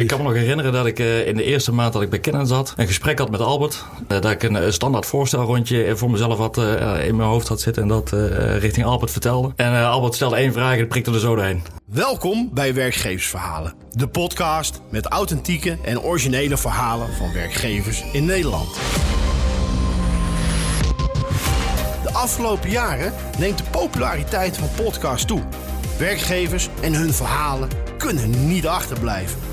Ik kan me nog herinneren dat ik uh, in de eerste maand dat ik bij Canon zat, een gesprek had met Albert. Uh, dat ik een, een standaard voorstelrondje voor mezelf had, in mijn hoofd had zitten en dat richting Albert vertelde. En Albert stelde één vraag en prikte er zo doorheen. Welkom bij Werkgeversverhalen, de podcast met authentieke en originele verhalen van werkgevers in Nederland. De afgelopen jaren neemt de populariteit van podcasts toe. Werkgevers en hun verhalen kunnen niet achterblijven.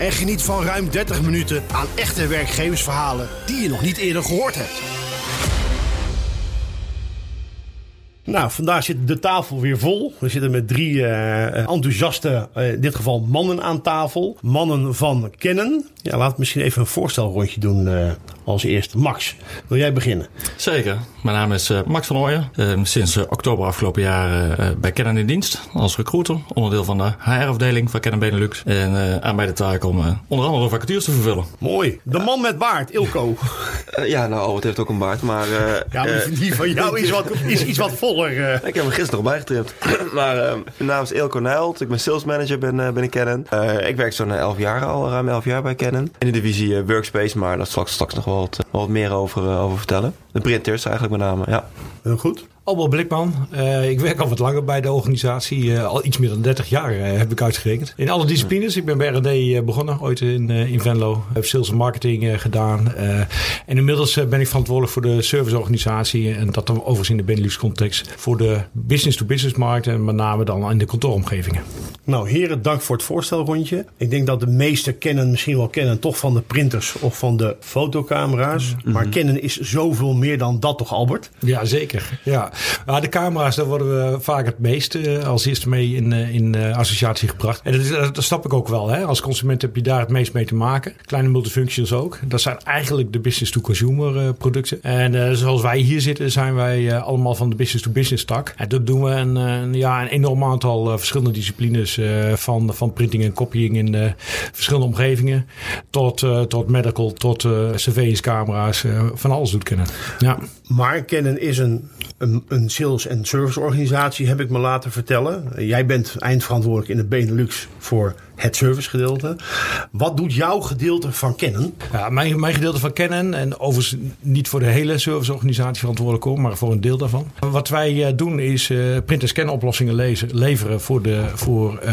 en geniet van ruim 30 minuten aan echte werkgeversverhalen die je nog niet eerder gehoord hebt. Nou, vandaag zit de tafel weer vol. We zitten met drie uh, enthousiaste, uh, in dit geval mannen aan tafel. Mannen van kennen. Ja, laat misschien even een voorstelrondje doen uh, als eerste. Max, wil jij beginnen? Zeker. Mijn naam is Max van Ooyen. sinds oktober afgelopen jaar bij Kennen in dienst als recruiter. Onderdeel van de HR-afdeling van Kennen Benelux. En aan mij de taak om onder andere de vacatures te vervullen. Mooi. De man met baard, Ilko. ja, nou, Albert heeft ook een baard, maar... ja, maar die van jou is wat, is, iets wat voller. Ik heb hem gisteren nog bijgetript. maar uh, mijn naam is Ilko Nijlt. Ik ben sales manager binnen, Canon. Uh, ik werk zo'n 11 jaar al, ruim 11 jaar bij Canon. In de divisie uh, Workspace, maar daar ik straks nog wel wat, wel wat meer over, over vertellen. De printers eigenlijk met name, ja. Heel goed. Albert Blikman. Uh, ik werk al wat langer bij de organisatie. Uh, al iets meer dan 30 jaar uh, heb ik uitgerekend. In alle disciplines. Ik ben bij R&D begonnen ooit in, in Venlo. Heb sales en marketing gedaan. en inmiddels ben ik verantwoordelijk voor de serviceorganisatie. En dat dan overigens in de Benelux context. Voor de business-to-business markt. En met name dan in de kantooromgevingen. Nou heren, dank voor het voorstelrondje. Ik denk dat de meesten kennen, misschien wel kennen, toch van de printers of van de fotocamera's. Mm-hmm. Maar kennen is zoveel meer dan dat toch Albert? Ja, zeker. Ja. Ja, de camera's, daar worden we vaak het meest uh, als eerste mee in, uh, in uh, associatie gebracht. En dat, dat, snap ik ook wel. Hè? Als consument heb je daar het meest mee te maken. Kleine multifunctions ook. Dat zijn eigenlijk de business-to-consumer producten. En zoals wij hier zitten, zijn wij allemaal van de business-to-business tak. En dat doen we een, ja, een enorm aantal verschillende disciplines. van, van printing en copying in verschillende omgevingen. Tot, tot medical, tot surveillance camera's. van alles doet kennen. Ja. Maar kennen is een, een, een sales- en serviceorganisatie, heb ik me laten vertellen. Jij bent eindverantwoordelijk in de Benelux voor het servicegedeelte. Wat doet jouw gedeelte van kennen? Ja, mijn, mijn gedeelte van kennen, en overigens niet voor de hele serviceorganisatie verantwoordelijk hoor, maar voor een deel daarvan. Wat wij uh, doen is uh, print- en scanoplossingen leveren voor, de, voor uh,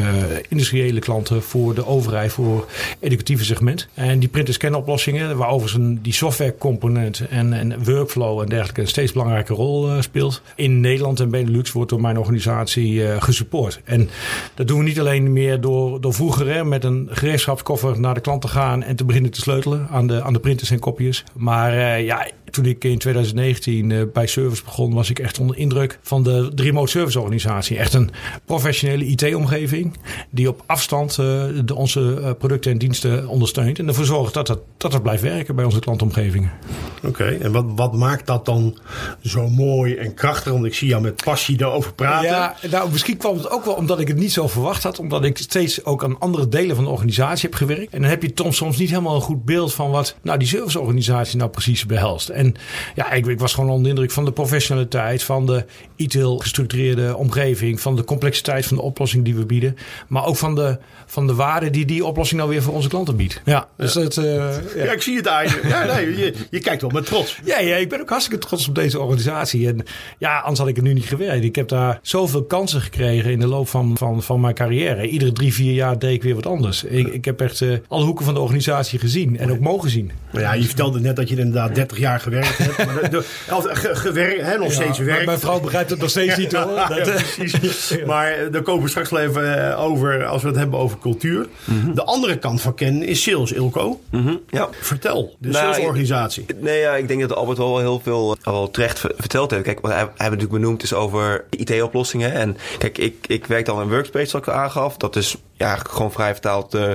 industriële klanten, voor de overheid, voor educatieve segment. En die print- en scanoplossingen, waar overigens die softwarecomponent en, en workflow en dergelijke een steeds belangrijke rol speelt. In Nederland en Benelux wordt door mijn organisatie gesupport. En dat doen we niet alleen meer door, door vroeger met een gereedschapskoffer naar de klant te gaan en te beginnen te sleutelen aan de, aan de printers en kopjes. Maar uh, ja, toen ik in 2019 uh, bij Service begon, was ik echt onder indruk van de, de remote service organisatie. Echt een professionele IT-omgeving die op afstand uh, de, onze producten en diensten ondersteunt. En ervoor zorgt dat het, dat het blijft werken bij onze klantomgevingen. Oké, okay, en wat, wat maakt dat dan zo mooi en krachtig? Want ik zie jou met passie daarover praten. Ja, nou, misschien kwam het ook wel omdat ik het niet zo verwacht had. Omdat ik steeds ook aan andere delen van de organisatie heb gewerkt. En dan heb je soms niet helemaal een goed beeld van wat nou, die serviceorganisatie nou precies behelst. En ja, ik, ik was gewoon onder de indruk van de professionaliteit, van de ITIL gestructureerde omgeving, van de complexiteit van de oplossing die we bieden. Maar ook van de, van de waarde die die oplossing nou weer voor onze klanten biedt. Ja, dus ja. Het, uh, ja. ja. ik zie het daar. Ja, nee, je, je kijkt wel met trots. Ja, ja, ik ben ook hartstikke trots op deze organisatie. En ja, anders had ik het nu niet gewerkt. Ik heb daar zoveel kansen gekregen in de loop van, van, van mijn carrière. Iedere drie, vier jaar deed ik weer wat anders. Ik, ik heb echt uh, alle hoeken van de organisatie gezien en ook mogen zien. Nou ja, je vertelde net dat je inderdaad 30 jaar gewerkt hebt. Maar de, de, ge, gewerkt, hè, nog ja, steeds werkt. Mijn vrouw begrijpt het nog steeds niet hoor. Dat, ja, precies. Maar daar komen we straks even over als we het hebben over cultuur. Mm -hmm. De andere kant van kennen is sales, Ilko. Mm -hmm, ja. Vertel, de nou, salesorganisatie. Nee, ja, ik denk dat Albert wel heel veel al terecht verteld heeft. Kijk, wat hij, hij natuurlijk benoemd is over IT-oplossingen. En kijk, ik, ik werk dan in Workspace, zoals ik aangaf. Dat is ja, gewoon vrij vertaald uh,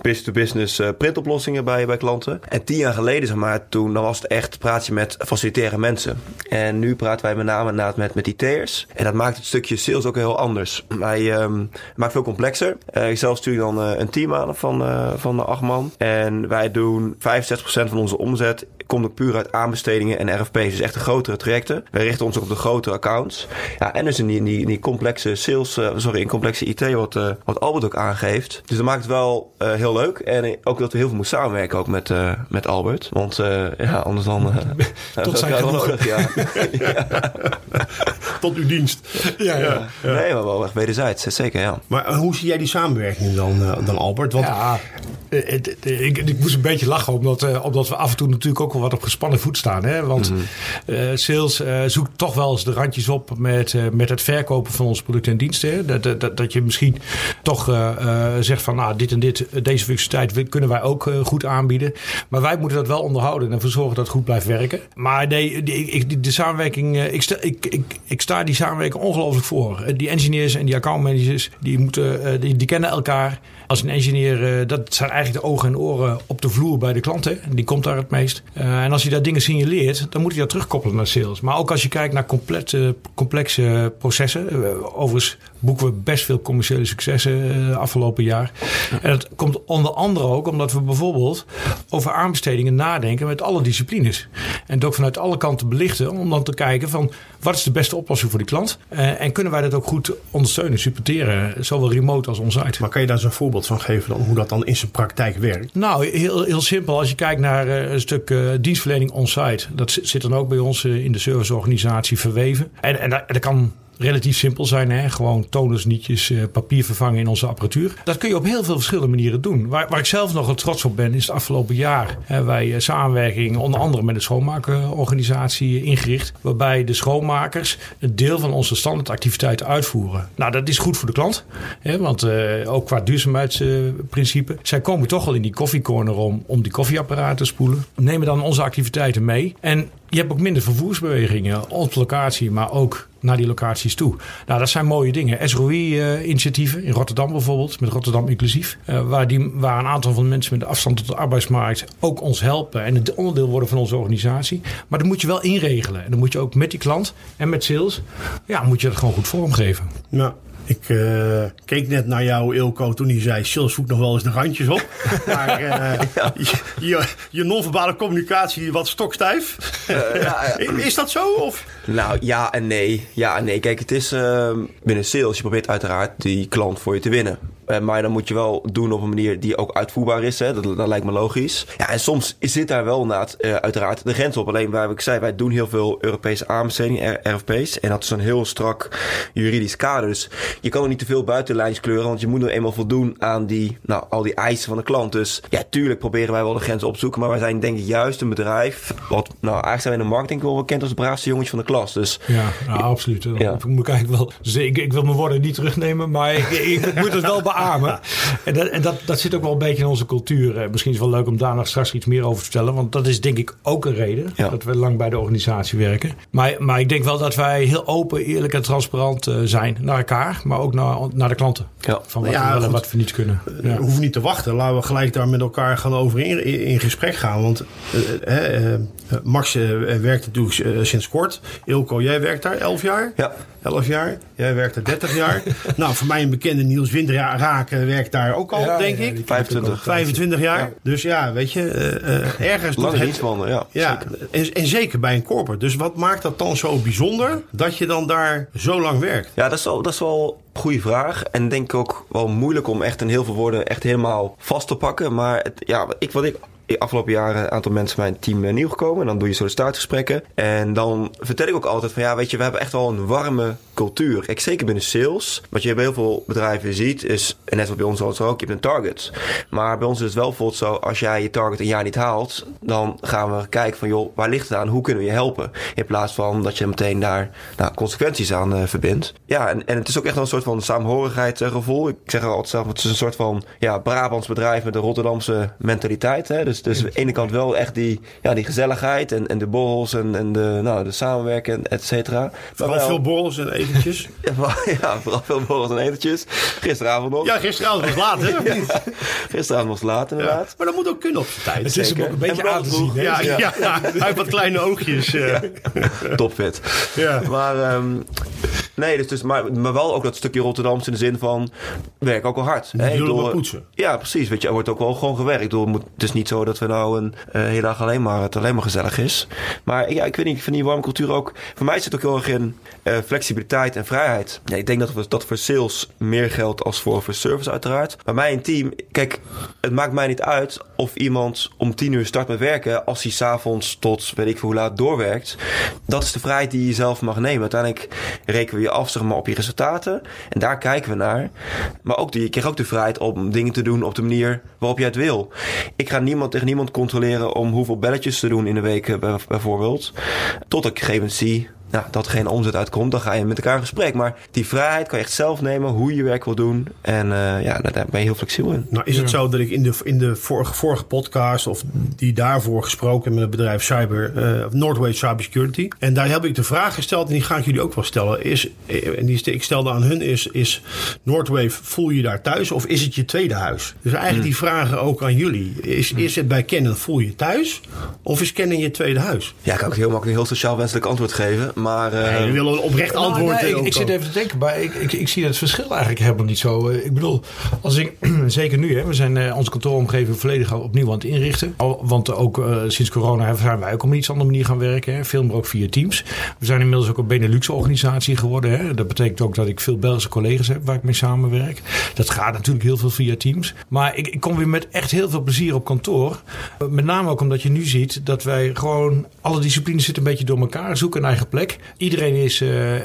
business-to-business uh, printoplossingen bij, bij klanten. En tien jaar geleden, zeg maar, toen dan was het echt praat je met facilitaire mensen. En nu praten wij met name inderdaad met, met IT'ers. En dat maakt het stukje sales ook heel anders. Wij um, maakt veel complexer. Uh, ik zelf stuur dan een team aan van, van acht man. En wij doen 65% van onze omzet komt ook puur uit aanbestedingen en RFP's. Dus echt de grotere trajecten. Wij richten ons ook op de grotere accounts. Ja, en dus in die, die, die complexe sales, uh, sorry, in complexe IT, wat, uh, wat Albert ook aangeeft. Dus dat maakt het wel uh, heel leuk. En ook dat we heel veel moeten samenwerken ook met, met Albert. Want ja, anders dan... Tot zijn genoeg. Ja. ja. Tot uw dienst. Ja, ja. ja. Nee, maar wel echt wederzijds. Zeker, ja. Maar hoe zie jij die samenwerking dan, dan Albert? Want... Ja, ik, ik, ik, moest een beetje lachen, omdat, omdat we af en toe natuurlijk ook wel wat op gespannen voet staan. Hè? Want mm -hmm. sales zoekt toch wel eens de randjes op met, met het verkopen van onze producten en diensten. Dat, dat, dat je misschien toch zegt van nou, dit en dit, deze functionaliteit kunnen wij ook goed aanbieden. Maar wij moeten dat wel onderhouden en ervoor zorgen dat het goed blijft werken. Maar nee, de, samenwerking, ik, sta, ik, ik, ik sta die samenwerking ongelooflijk voor. Die engineers en die accountmanagers, die, moeten, die, die kennen elkaar. Als een engineer, dat zijn eigenlijk de ogen en oren op de vloer bij de klanten. Die komt daar het meest. en als je daar dingen signaleert, dan moet je dat terugkoppelen naar sales. Maar ook als je kijkt naar complete, complexe processen. Overigens boeken we best veel commerciële successen afgelopen jaar. En dat komt onder andere ook omdat we bijvoorbeeld over aanbestedingen nadenken met alle disciplines. En het ook vanuit alle kanten belichten om dan te kijken van wat is de beste oplossing voor die klant? En kunnen wij dat ook goed ondersteunen, supporteren, zowel remote als on-site. Maar kan je daar zo'n voorbeeld van geven dan, hoe dat dan in zijn praktijk werkt? Nou, heel, heel simpel. Als je kijkt naar uh, een stuk dienstverlening on-site, dat zit dan ook bij ons in de serviceorganisatie verweven. En, en dat kan relatief simpel zijn. Hè? Gewoon toners, nietjes, uh, papier vervangen in onze apparatuur. Dat kun je op heel veel verschillende manieren doen. Waar, waar ik zelf nog het trots op ben, is het afgelopen jaar hebben wij uh, samenwerking onder andere met de schoonmaakorganisatie ingericht. Waarbij de schoonmakers een deel van onze standaardactiviteiten uitvoeren. Nou, dat is goed voor de klant. Hè? Want ook qua duurzaamheidsprincipe. zij komen toch wel in die koffiecorner om, om die koffieapparaten te spoelen. Nemen dan onze activiteiten mee. En je hebt ook minder vervoersbewegingen op locatie, maar ook naar die locaties toe. Nou, dat zijn mooie dingen. SROI-initiatieven in Rotterdam bijvoorbeeld, met Rotterdam Inclusief. Uh, waar, die, waar een aantal van de mensen met de afstand tot de arbeidsmarkt ook ons helpen en het onderdeel worden van onze organisatie. Maar dat moet je wel inregelen. En dan moet je ook met die klant en met sales, ja, moet je dat gewoon goed vormgeven. Ja. Ik uh, keek net naar jou, Ilko, toen hij zei: Sales voegt nog wel eens de randjes op. maar uh, ja. je, je non-verbale communicatie wat stokstijf. Uh, ja, is dat zo? Of? Nou ja en nee. Ja en nee. Kijk, het is binnen sales. Je probeert uiteraard die klant voor je te winnen. Maar dan moet je wel doen op een manier die ook uitvoerbaar is. Hè? Dat, dat lijkt me logisch. Ja, en soms zit daar wel inderdaad uiteraard de grens op. Alleen waar ik zei, wij doen heel veel Europese aanbestedingen, RFP's. En dat is een heel strak juridisch kader. Dus je kan er niet te veel buitenlijns kleuren. Want je moet nu eenmaal voldoen aan die, nou, al die eisen van de klant. Dus ja, tuurlijk proberen wij wel de grens opzoeken. Maar wij zijn denk ik juist een bedrijf. Wat, nou, eigenlijk zijn we in de marketing wel bekend als het braafste jongetje van de klas. Dus, ja, nou, absoluut. Ja. Ik moet eigenlijk wel. Dus ik, ik wil mijn woorden niet terugnemen. Maar ik, ik moet het wel beamen. En, dat, en dat, dat zit ook wel een beetje in onze cultuur. Eh, misschien is het wel leuk om daar nog straks iets meer over te vertellen. Want dat is denk ik ook een reden dat we lang bij de organisatie werken. Maar, maar ik denk wel dat wij heel open, eerlijk en transparant uh, zijn naar elkaar. Maar ook naar, naar de klanten. Ja. Van wat ja, we willen, wat we niet kunnen. Ja. We hoeven niet te wachten. Laten we gelijk daar met elkaar gaan over in, in gesprek gaan. Want uh, Max werkt natuurlijk sinds kort. Ilko, jij werkt daar 11 jaar? Ja. 11 jaar. Jij werkt er 30 jaar. nou, voor mij een bekende Niels Windraken werkt daar ook al, ja, denk ja, ik. 25. 25 jaar. Ja. Dus ja, weet je, uh, ergens... Lange dienstmannen, ja. ja zeker. En, en, zeker bij een corporate. Dus wat maakt dat dan zo bijzonder dat je dan daar zo lang werkt? Ja, dat is wel, dat is wel een goede vraag. En denk ik ook wel moeilijk om echt in heel veel woorden echt helemaal vast te pakken. Maar het, ja, ik, wat ik afgelopen jaren een aantal mensen mijn team nieuw gekomen. En dan doe je startgesprekken. En dan vertel ik ook altijd van ja, weet je, we hebben echt wel een warme cultuur. Ik, zeker binnen sales. Wat je bij heel veel bedrijven ziet, is, en net wat bij ons ook, je hebt een target. Maar bij ons is het wel bijvoorbeeld zo, als jij je target een jaar niet haalt, dan gaan we kijken van joh, waar ligt het aan? Hoe kunnen we je helpen? In plaats van dat je meteen daar nou, consequenties aan uh, verbindt. Ja, en, en het is ook echt wel een soort van saamhorigheidsgevoel. Ik zeg altijd zelf, het is een soort van ja, Brabants bedrijf met een Rotterdamse mentaliteit. Hè? Dus, dus aan de ene kant wel echt die, ja, die gezelligheid en, en de borrels en, en de, nou, de samenwerken, et cetera. Vooral veel borrels en etentjes. Ja, maar- ja, vooral veel borrels en etentjes. Gisteravond nog. Ja, gisteravond was laat, hè? Gisteravond was het laat inderdaad. Maar dat moet ook kunnen op zijn tijd. Het is hem ook een beetje aan te zien. Ja, ja. hij heeft wat kleine oogjes. eh. Topfit. Ja. Maar, ehm, nee, dus, dus, maar, maar wel ook dat stukje Rotterdamse in de zin van... werk ook wel hard. hè. Poetsen. Ja, precies. Weet je, er wordt ook wel gewoon gewerkt. Bedoel, het, moet, het is niet zo dat we nou een eh, hele dag alleen maar, het alleen maar gezellig is. Maar ja, ik weet niet, ik vind die warme cultuur ook... Voor mij zit het ook heel erg in eh, flexibiliteit en vrijheid. Ik denk dat, we, dat voor sales meer geldt als voor, voor service uiteraard. Maar mijn team, kijk, het maakt mij niet uit of iemand om tien uur start met werken... als hij s'avonds tot weet ik veel hoe laat doorwerkt. Dat is de vrijheid die je zelf mag nemen. Uiteindelijk rekenen we je af zeg maar, op je resultaten. En daar kijken we naar. Maar ook, je krijgt ook de vrijheid om dingen te doen op de manier waarop jij het wil. Ik ga niemand tegen niemand controleren om hoeveel belletjes te doen in de week eh, bij- bijvoorbeeld. Tot ik gegeven zie ja, dat er geen omzet uitkomt. Dan ga je met elkaar in gesprek. Maar die vrijheid kan je echt zelf nemen hoe je je werk wil doen. En eh, ja, daar daar ben je heel flexibel in. Nou is het zo dat ik in de, in de vorige, vorige podcast, of die daarvoor gesproken heb met het bedrijf Cyber, eh Northway Cybersecurity. En daar heb ik de vraag gesteld, en die ga ik jullie ook wel stellen. Is, eh, en die ik stelde aan hun, is, is Northwave, voel je daar thuis of is het je tweede huis? Dus eigenlijk die vragen ook aan jullie. Is, is het bij Canon, voel je thuis? Of is Canon je tweede huis? Ja, ik kan ook heel makkelijk een heel sociaal wenselijk antwoord geven. Maar eh, Nee, we willen een oprecht Nou, antwoord. nee, eh, ik, zit even te denken, maar ik, ik, ik zie dat verschil eigenlijk helemaal niet zo. Eh, Ik bedoel, als ik, zeker nu, hè, we zijn eh, onze kantooromgeving volledig opnieuw aan het inrichten. Al- Want ook eh, sinds corona zijn wij ook op een iets andere manier gaan werken. Hè. Veel meer ook via Teams. We zijn inmiddels ook een Benelux-organisatie geworden. Hè. Dat betekent ook dat ik veel Belgische collega's heb waar ik mee samenwerk. Dat gaat natuurlijk heel veel via Teams. Maar ik, ik kom weer met echt heel veel plezier op kantoor. Met name ook omdat je nu ziet dat wij gewoon alle disciplines zitten een beetje door elkaar, zoeken een eigen plek. Iedereen is, eh, eh,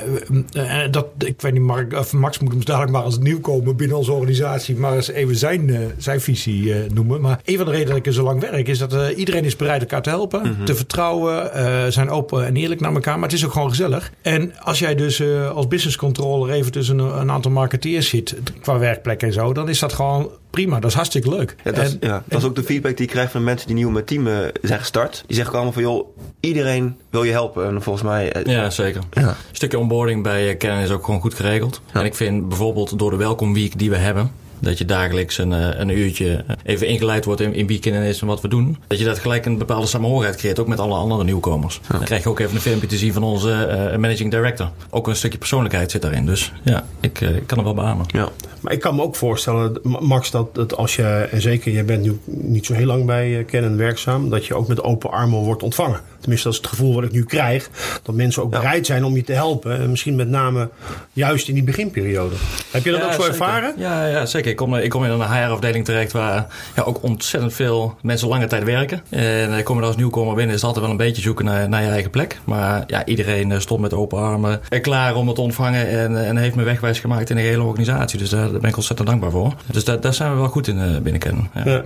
eh, dat, ik weet niet, Mark, of Max moet hem dadelijk maar als nieuwkomer binnen onze organisatie, maar eens even zijn, zijn visie noemen. Maar een van de redenen dat ik er zo lang werk is dat iedereen is bereid elkaar te helpen, te vertrouwen, zijn open en eerlijk naar elkaar. Maar het is ook gewoon gezellig. En als jij dus als business controller even tussen een, een aantal marketeers zit qua werkplek en zo, dan is dat gewoon prima. Dat is hartstikke leuk. Ja, dat, is, En- ja, dat is ook de feedback die ik krijg van mensen die nieuw met team zijn gestart. Die zeggen allemaal van, joh, iedereen wil je helpen. En volgens mij... eh, Ja, zeker. Ja. Een stukje onboarding bij eh, Canon is ook gewoon goed geregeld. En ik vind bijvoorbeeld door de welcome week die we hebben... dat je dagelijks een, eh, een uurtje even ingeleid wordt in, in wie is en wat we doen. Dat je dat gelijk een bepaalde samenhorigheid creëert, ook met alle andere nieuwkomers. Dan krijg je ook even een filmpje te zien van onze eh, managing director. Ook een stukje persoonlijkheid zit daarin. Dus ja, ik, eh, ik kan er wel beamen. ja. Maar ik kan me ook voorstellen, Ma- Max, dat, dat als je, en zeker jij bent nu niet zo heel lang bij eh, Canon werkzaam, dat je ook met open armen wordt ontvangen. Tenminste, dat is het gevoel wat ik nu krijg. Dat mensen ook Ja. bereid zijn om je te helpen. En misschien met name juist in die beginperiode. Heb je dat Ja, ook zo zeker. ervaren? Ja, ja, zeker. Ik kom, ik kom in een HR-afdeling terecht waar ja, ook ontzettend veel mensen lange tijd werken. En ik kom er als nieuwkomer binnen, is het altijd wel een beetje zoeken naar, naar je eigen plek. Maar ja, iedereen eh, stond met open armen eh, klaar om het te ontvangen en, en heeft me wegwijs gemaakt in de hele organisatie. Dus daar, daar ben ik ontzettend dankbaar voor. Dus daar, daar zijn we wel goed in eh, binnen Canon. Ja. Ja.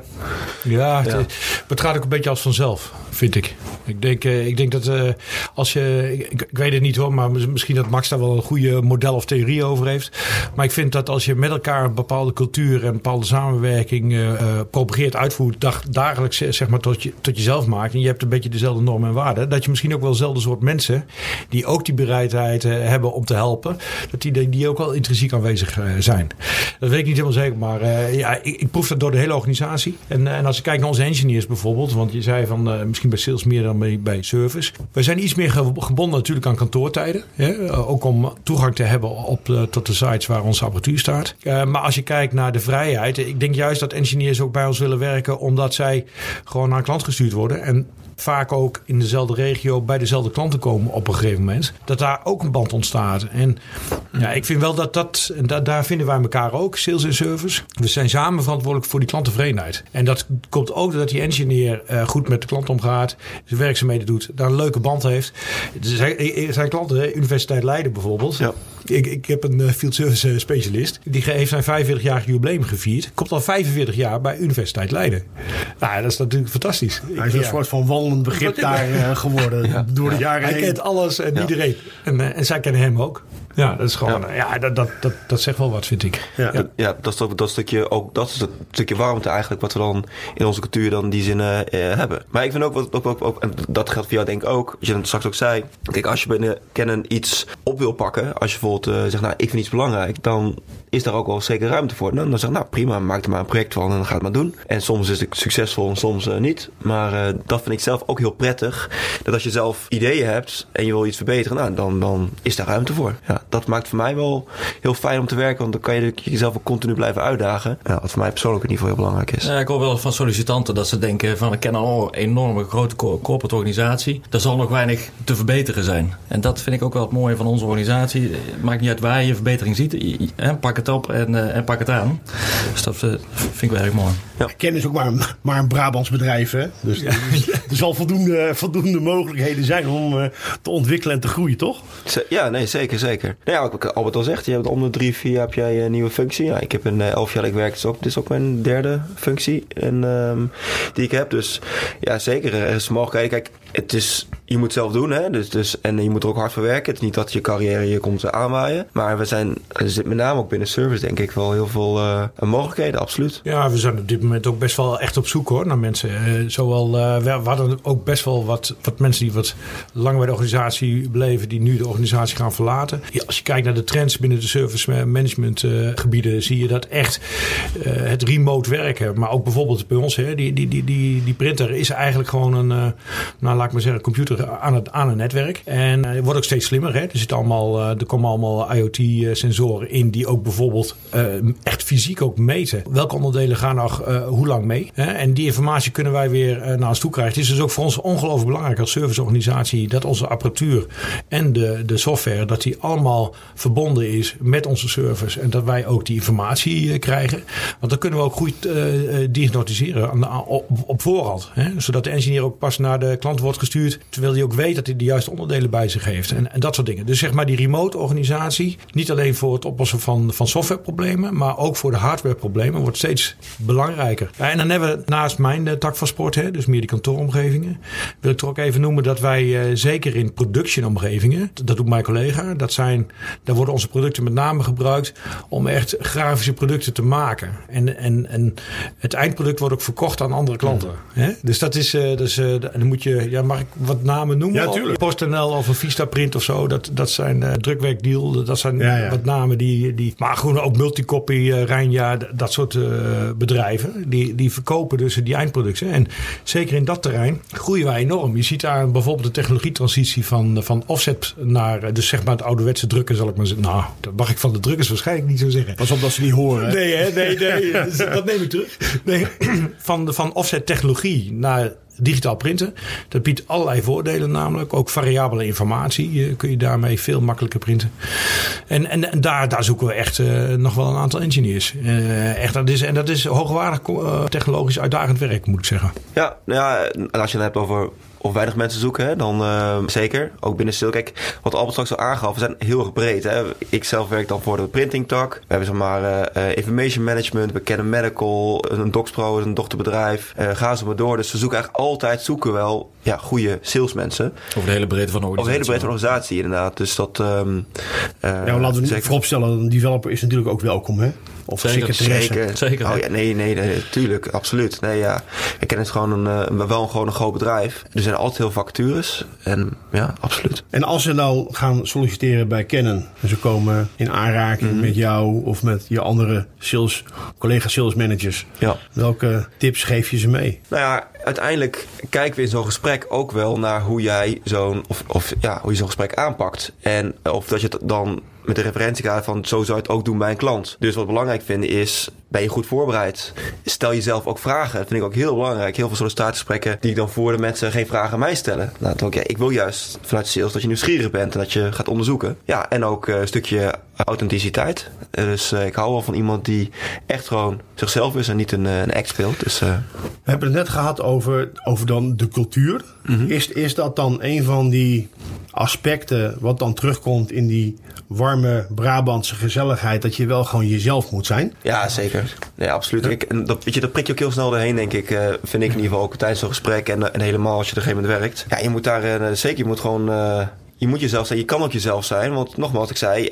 Ja, het, het gaat ook een beetje als vanzelf, vind ik. Ik denk, eh, ik denk dat eh, als je. Ik, weet het niet hoor, maar mis- misschien dat Max daar wel een goede model of theorie over heeft. Maar ik vind dat als je met elkaar een bepaalde cultuur en een bepaalde samenwerking eh, eh, propageert, uitvoert, dag, dagelijks eh, zeg maar tot, je, tot jezelf maakt. En je hebt een beetje dezelfde normen en waarden. Dat je misschien ook wel dezelfde soort mensen die ook die bereidheid eh, hebben om te helpen, dat die, die ook wel intrinsiek aanwezig eh, zijn. Dat weet ik niet helemaal zeker, maar eh, ja, ik, ik proef dat door de hele organisatie. En, eh, en als je kijkt naar onze engineers bijvoorbeeld, want je zei van eh, misschien bij sales meer dan bij, service. We zijn iets meer ge- gebonden natuurlijk aan kantoortijden. Hè? Eh, ook om toegang te hebben op, eh, tot de sites waar onze apparatuur staat. Eh, maar als je kijkt naar de vrijheid, ik denk juist dat engineers ook bij ons willen werken omdat zij gewoon naar een klant gestuurd worden. En vaak ook in dezelfde regio bij dezelfde klanten komen op een gegeven moment. Dat daar ook een band ontstaat. En ja, ik vind wel dat dat, daar vinden wij elkaar ook, sales en service. We zijn samen verantwoordelijk voor die klanttevredenheid. En dat komt ook doordat die engineer eh, goed met de klant omgaat, zijn werkzaamheden doet, daar een leuke band heeft. Zijn, zijn klanten, Universiteit Leiden bijvoorbeeld. Ja. Ik, ik heb een eh, field service eh, specialist. Die heeft zijn 45-jarig jubileum gevierd. Komt al 45 jaar bij Universiteit Leiden. Nou, dat is natuurlijk fantastisch. Hij is een Ja. soort van wandelend begrip daar eh, geworden door de jaren Hij heen. kent alles en iedereen. En, en zij kennen hem ook. Ja, dat is gewoon, ja, dat, dat, dat, dat zegt wel wat, vind ik. Ja, ja. ja dat, is dat, dat stukje ook, dat is het stukje warmte eigenlijk wat we dan in onze cultuur dan die zin uh, hebben. Maar ik vind ook, wat, ook, ook, ook, en dat geldt voor jou denk ik ook, als je het straks ook zei. Kijk, als je binnen kennen iets op wil pakken, als je bijvoorbeeld uh, zegt, nou, ik vind iets belangrijk, dan is daar ook wel zeker ruimte voor. Dan, dan zeg ik, nou prima, maak er maar een project van en dan ga het maar doen. En soms is het succesvol en soms uh, niet. Maar dat vind ik zelf ook heel prettig. Dat als je zelf ideeën hebt en je wil iets verbeteren, nou, dan, dan is daar ruimte voor. Ja, dat maakt voor mij wel heel fijn om te werken, want dan kan je jezelf ook continu blijven uitdagen. Ja, wat voor mij persoonlijk in ieder geval heel belangrijk is. Ja, ik hoor wel van sollicitanten dat ze denken van ik ken al een enorme grote corporate organisatie. Er zal nog weinig te verbeteren zijn. En dat vind ik ook wel het mooie van onze organisatie. Het maakt niet uit waar je verbetering ziet. Pak het op en, en pak het aan. Dus dat vind ik wel erg mooi. Ja. Ken is ook maar een, maar een Brabants bedrijf. Hè? Dus ja. er zal voldoende, voldoende mogelijkheden zijn om uh, te ontwikkelen en te groeien, toch? Ja, nee, zeker, zeker. Nou ja, wat Albert al zegt, je hebt om de drie, vier heb jij een nieuwe functie. Ja, ik heb een elf jaar, ik werk, dus ook, dit is ook mijn derde functie en, um, die ik heb. Dus ja, zeker, er is mogelijkheid. Kijk, het is, je moet zelf doen, hè? Dus, dus, en je moet er ook hard voor werken. Het is niet dat je carrière je komt aanwaaien. Maar we zijn, er zit met name ook binnen service, denk ik, wel heel veel uh, mogelijkheden, absoluut. Ja, we zijn op dit moment ook best wel echt op zoek hoor, naar mensen. Uh, zowel, uh, we, hadden ook best wel wat, wat mensen die wat lang bij de organisatie bleven, die nu de organisatie gaan verlaten. Ja, als je kijkt naar de trends binnen de service management gebieden, zie je dat echt het remote werken, maar ook bijvoorbeeld bij ons, hè, die, die, die, die, die printer is eigenlijk gewoon een, nou, laat maar zeggen, computer aan het, aan een netwerk. En het wordt ook steeds slimmer. Hè? Er, zit allemaal, er komen allemaal IoT-sensoren in die ook bijvoorbeeld echt fysiek ook meten. Welke onderdelen gaan nog hoe lang mee? Hè? En die informatie kunnen wij weer naar ons toe krijgen. Het is dus ook voor ons ongelooflijk belangrijk als serviceorganisatie dat onze apparatuur en de, de software, dat die allemaal verbonden is met onze servers. En dat wij ook die informatie krijgen. Want dan kunnen we ook goed uh, diagnosticeren op voorhand. Hè? Zodat de engineer ook pas naar de klant wordt gestuurd. Terwijl hij ook weet dat hij de juiste onderdelen bij zich heeft. En, en dat soort dingen. Dus zeg maar die remote organisatie. Niet alleen voor het oplossen van, van softwareproblemen. Maar ook voor de hardwareproblemen. Wordt steeds belangrijker. En dan hebben we naast mijn tak van sport. Hè, dus meer die kantooromgevingen. Wil ik toch ook even noemen dat wij uh, zeker in production omgevingen. Dat doet mijn collega. Dat zijn, daar worden onze producten met name gebruikt. Om echt grafische producten te maken. En, en, en het eindproduct wordt ook verkocht aan andere klanten. Mm. Hè? Dus dat is, dus, dan moet je, ja, mag ik wat namen noemen? Ja, tuurlijk. PostNL of een Vistaprint of zo. Dat, dat zijn uh, drukwerkdeal. Dat zijn ja, ja. wat namen die, die. Maar gewoon ook Multicopy, uh, Rijnja, dat soort uh, bedrijven. Die, die verkopen dus die eindproducten. En zeker in dat terrein groeien wij enorm. Je ziet daar bijvoorbeeld de technologietransitie van, van offset naar. Dus zeg maar het ouderwetse drukken, zal ik maar zeggen. Nou, dat mag ik van de drukkers waarschijnlijk niet zo zeggen. Pas op dat ze niet horen. Nee, hè? nee, nee. dat neem ik terug. Nee, van, van offset technologie naar digitaal printen. Dat biedt allerlei voordelen namelijk. Ook variabele informatie kun je daarmee veel makkelijker printen. En, en, daar, daar zoeken we echt uh, nog wel een aantal engineers. Uh, echt, dat is, en dat is hoogwaardig technologisch uitdagend werk, moet ik zeggen. Ja, nou ja en als je het hebt over of weinig mensen zoeken, hè, dan uh, zeker. Ook binnen stil. Kijk, wat Albert straks al aangaf, we zijn heel erg breed. Hè. Ik zelf werk dan voor de printing tak. We hebben zeg maar uh, information management, we kennen medical, een DocsPro, een dochterbedrijf. Uh, ga zo maar door. Dus we zoeken eigenlijk altijd zoeken wel ja, goede salesmensen. Over de hele breedte van de organisatie. Over de hele breedte van de organisatie, inderdaad. Dus dat... Um, ja, laten we vooropstellen, een developer is natuurlijk ook welkom, hè? Of zeker, zeker. zeker. Oh, ja, nee, nee, nee, tuurlijk, absoluut. Nee, ja. Ik ken het gewoon een, wel een, gewoon een groot bedrijf. Er zijn altijd heel vacatures. En ja, absoluut. En als ze nou gaan solliciteren bij Canon. En ze komen in aanraking mm -hmm. met jou of met je andere sales, collega sales managers. Ja. Welke tips geef je ze mee? Nou ja, uiteindelijk kijken we in zo'n gesprek ook wel naar hoe jij zo'n of, of ja, hoe je zo'n gesprek aanpakt. En of dat je het dan met de referentiekaart van zo zou je het ook doen bij een klant. Dus wat ik belangrijk vind is, ben je goed voorbereid? Stel jezelf ook vragen. Dat vind ik ook heel belangrijk. Heel veel sollicitatiegesprekken die ik dan voor de mensen geen vragen aan mij stellen. Nou, dan, ja, ik wil juist vanuit sales dat je nieuwsgierig bent en dat je gaat onderzoeken. Ja, en ook een stukje authenticiteit. Dus uh, ik hou wel van iemand die echt gewoon zichzelf is en niet een, een act speelt. Dus, uh... We hebben het net gehad over, over dan de cultuur. Mm -hmm. is, is dat dan een van die aspecten wat dan terugkomt in die warme Brabantse gezelligheid, dat je wel gewoon jezelf moet zijn? Ja, zeker. Ja, absoluut. Ik, dat, weet je, dat prik je ook heel snel doorheen, denk ik. Uh, vind ik in ieder geval ook tijdens zo'n gesprek en, en helemaal als je er een gegeven moment werkt. Ja, je moet daar uh, zeker, je moet gewoon. Uh, je moet jezelf zijn. Je kan ook jezelf zijn. Want nogmaals, ik zei,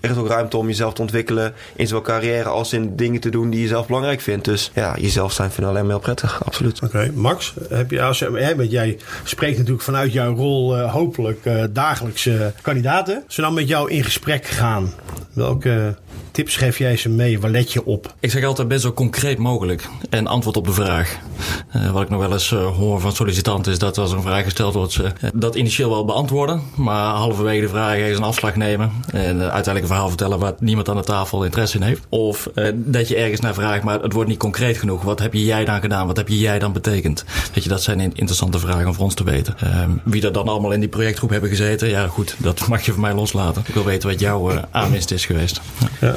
er is ook ruimte om jezelf te ontwikkelen. In zowel carrière als in dingen te doen die je zelf belangrijk vindt. Dus ja, jezelf zijn vind ik alleen maar heel prettig. Absoluut. Oké, Max, heb je, als, hè, jij spreekt natuurlijk vanuit jouw rol uh, hopelijk uh, dagelijkse kandidaten. Ze dan met jou in gesprek gaan. Welke tips geef jij ze mee? Waar let je op? Ik zeg altijd best zo concreet mogelijk. En antwoord op de vraag. Uh, wat ik nog wel eens uh, hoor van sollicitanten is dat als een vraag gesteld wordt, ze uh, dat initieel wel beantwoorden. Maar halverwege de vraag eens een afslag nemen. En uiteindelijk een verhaal vertellen waar niemand aan de tafel interesse in heeft. Of dat je ergens naar vraagt, maar het wordt niet concreet genoeg. Wat heb je jij dan gedaan? Wat heb je jij dan betekend? Weet je, dat zijn interessante vragen om voor ons te weten. Ehm, wie er dan allemaal in die projectgroep hebben gezeten, ja goed, dat mag je voor mij loslaten. Ik wil weten wat jouw aanwinst is geweest. Ja.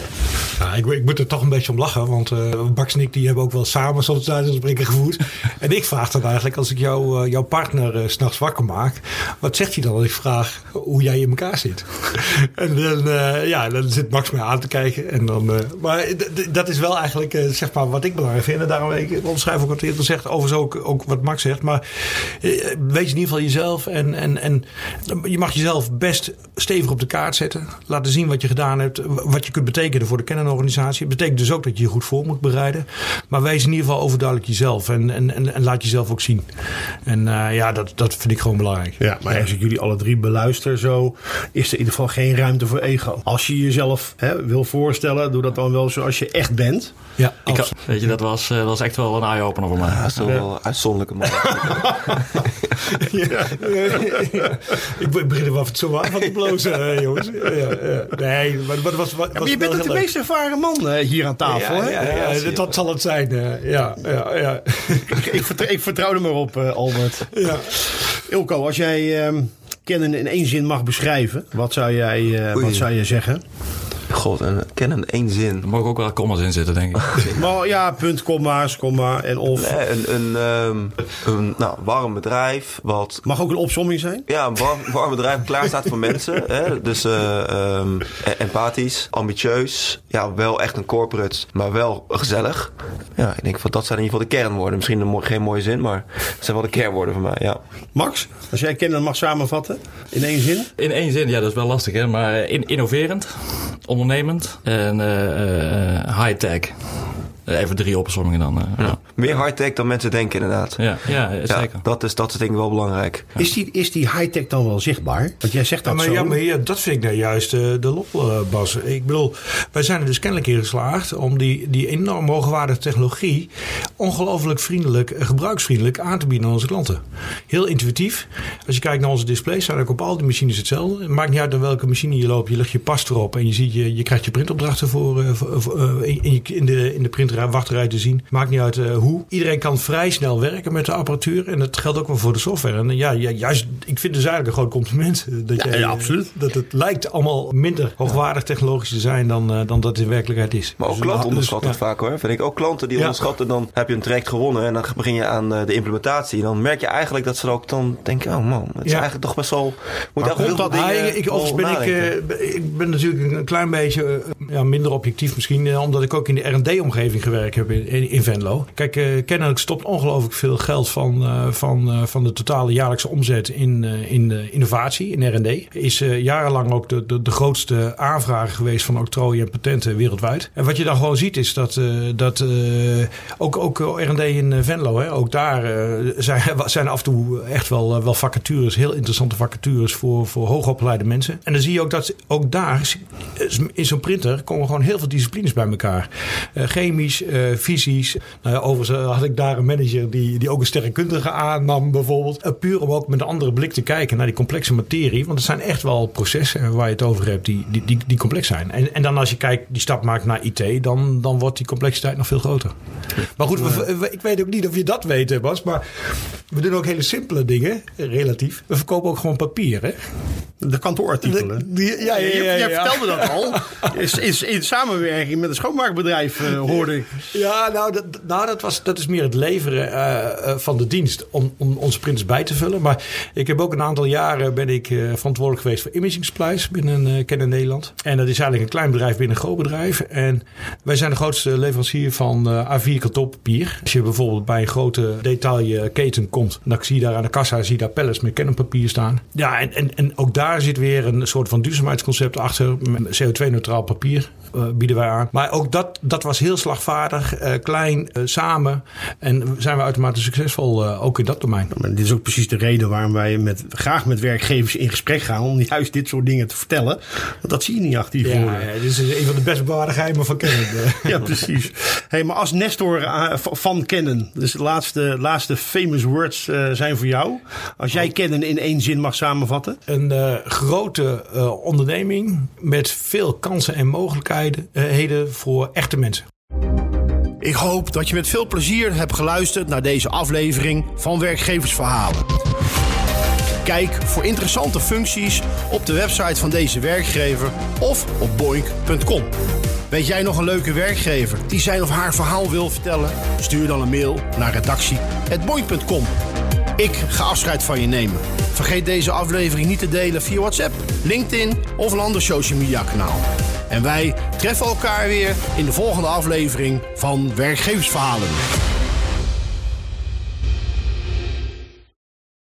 Ik, ik, moet er toch een beetje om lachen, want uh, Bax en ik die hebben ook wel samen soms spreken gevoerd. en ik vraag dan eigenlijk, als ik jou, uh, jouw partner uh, s'nachts wakker maak, wat zegt hij dan als ik vraag hoe jij in elkaar zit? en dan, ja, dan zit Max mij aan te kijken. En dan, maar dat is wel eigenlijk zeg maar wat ik belangrijk vind. En daarom ik onderschrijf ook wat hij zegt, overigens ook, ook wat Max zegt. Maar wees in ieder geval jezelf en, en, en je mag jezelf best stevig op de kaart zetten. Laten zien wat je gedaan hebt, wat je kunt betekenen voor de kennenorganisatie. Dat betekent dus ook dat je je goed voor moet bereiden. Maar wees in ieder geval overduidelijk jezelf. En, en, en, en laat jezelf ook zien. En uh, ja, dat, dat vind ik gewoon belangrijk. Ja, maar als ik jullie alle drie beluister zo, is er in ieder geval geen ruimte voor ego. Als je jezelf hè, wil voorstellen, doe dat dan wel zoals je echt bent. Ja, ik, weet je, dat was, uh, was echt wel een eye-opener voor mij. Ja, dat is wel een uitzonderlijke man. ja, ik begin er wel zo aan van te blozen, jongens. Ja, ja. Nee, maar wat was, wat, was je bent de meest ervaren man uh, hier aan tafel, ja, hè? Ja, ja, dat zal het zijn. Uh, ja, ja, ja. ik, ik, vertrouw, ik vertrouw er maar op, uh, Albert. Ja. Ilko, als jij um, kennen in één zin mag beschrijven, wat zou jij, wat zou je zeggen? God, en ken in één zin. Er mogen ook wel commas in zitten, denk ik. maar ja, punt, komma's, komma en of. Nee, een, een, um, een nou, warm bedrijf wat... Mag ook een opsomming zijn? Ja, een warm, warm bedrijf klaar staat voor mensen. Hè? Dus uh, um, empathisch, ambitieus. Ja, wel echt een corporate, maar wel gezellig. Ja, ik denk van dat zijn in ieder geval de kernwoorden. Misschien een, geen mooie zin, maar dat zijn wel de kernwoorden voor mij, ja. Max, als jij kennen mag samenvatten in één zin? In één zin, ja, dat is wel lastig, hè. Maar in, innoverend, ondernemend en uh, high-tech. Even drie opzommingen dan. Uh, ja. Ja. Meer high-tech dan mensen denken, inderdaad. Ja, ja zeker. dat, is, dat is denk ik wel belangrijk. Is die, is die high-tech dan wel zichtbaar? Want jij zegt dat maar, zo. Ja, maar ja, dat vind ik nou juist uh, de lol, uh, Bas. Ik bedoel, wij zijn er dus kennelijk in geslaagd om die, die enorm hoogwaardige technologie ongelooflijk vriendelijk, gebruiksvriendelijk aan te bieden aan onze klanten. Heel intuïtief. Als je kijkt naar onze displays, zijn ook op al die machines hetzelfde. Het maakt niet uit aan welke machine je loopt. Je legt je pas erop en je, ziet, je, je krijgt je printopdrachten voor, voor, voor in, in, de, in de printer wachtrij te zien. Maakt niet uit uh, hoe. Iedereen kan vrij snel werken met de apparatuur. En dat geldt ook wel voor de software. En ja, ja juist, ik vind dus eigenlijk een groot compliment. Dat, ja, jij, ja, absoluut. dat het lijkt allemaal minder hoogwaardig technologisch te zijn dan, uh, dan dat het in werkelijkheid is. Maar ook Dus- klanten dus- onderschatten het vaak hoor. Vind ik ook klanten die onderschatten. Dan heb je een traject gewonnen en dan begin je aan eh, de implementatie. Dan merk je eigenlijk dat ze ook dan denken: oh man, het is eigenlijk toch best wel. Moet Maar heel veel dat- dingen. Ik, ben ik, eh, ik ben natuurlijk een klein beetje eh, ja, minder objectief misschien. eh, omdat ik ook in de R&D-omgeving gewerkt heb in, in, Venlo. Kijk, eh, kennelijk stopt ongelooflijk veel geld van, eh, van, eh, van de totale jaarlijkse omzet in, in innovatie, in R&D. Is jarenlang ook de, de, de grootste aanvrager geweest van octrooi en patenten wereldwijd. En wat je dan gewoon ziet is dat, dat ook, ook R&D in Venlo, hè, ook daar zijn, zijn af en toe echt wel, wel vacatures, heel interessante vacatures voor, voor hoogopgeleide mensen. En dan zie je ook dat ook daar, in zo'n printer, komen gewoon heel veel disciplines bij elkaar. Eh, eh, fysisch. Nou ja, overigens eh, had ik daar een manager die, die ook een sterrenkundige aannam bijvoorbeeld. Eh, puur om ook met een andere blik te kijken naar die complexe materie. Want het zijn echt wel processen waar je het over hebt die, die, die, die complex zijn. En, en dan als je kijkt, die stap maakt naar IT, dan, dan wordt die complexiteit nog veel groter. Maar goed, we- we- ik weet ook niet of je dat weet, Bas. Maar we doen ook hele simpele dingen, relatief. We verkopen ook gewoon papier, hè? De kantoorartikelen. Die- ja, ja, ja, Jij- ja. vertelde dat al. Is, is in samenwerking met een schoonmaakbedrijf, hoorde Ja, nou, dat, nou dat, was, dat is meer het leveren eh, eh, van de dienst om, om onze printers bij te vullen. Maar ik heb ook een aantal jaren ben ik eh, verantwoordelijk geweest voor Imaging Supplies binnen Canon Nederland. En dat is eigenlijk een klein bedrijf binnen een groot bedrijf. En wij zijn de grootste leverancier van eh, A4 kantoorpapier. Als je bijvoorbeeld bij een grote detailketen komt, dan zie je daar aan de kassa zie je daar pallets met Canon papier staan. Ja, en, en, en ook daar zit weer een soort van duurzaamheidsconcept achter. Met CO2-neutraal papier bieden wij aan. Maar ook dat, dat was heel slagvaardig, uh, klein, uh, samen. En zijn we uitermate succesvol ook in dat domein. Maar dit is ook precies de reden waarom wij met, graag met werkgevers in gesprek gaan. Om juist dit soort dingen te vertellen. Want dat zie je niet achter je ja. Ja, dit is een van de best bewaarde geheimen van kennen. ja, precies. Hey, maar als Nestor van kennen, dus de laatste, laatste famous words zijn voor jou. Als jij kennen in één zin mag samenvatten. Een grote onderneming met veel kansen en mogelijkheden voor echte mensen. Ik hoop dat je met veel plezier hebt geluisterd naar deze aflevering van Werkgeversverhalen. Kijk voor interessante functies op de website van deze werkgever of op boink.com. Weet jij nog een leuke werkgever die zijn of haar verhaal wil vertellen? Stuur dan een mail naar redactie.boink.com. Ik ga afscheid van je nemen. Vergeet deze aflevering niet te delen via WhatsApp, LinkedIn of een ander social media kanaal. En wij treffen elkaar weer in de volgende aflevering van Werkgeversverhalen.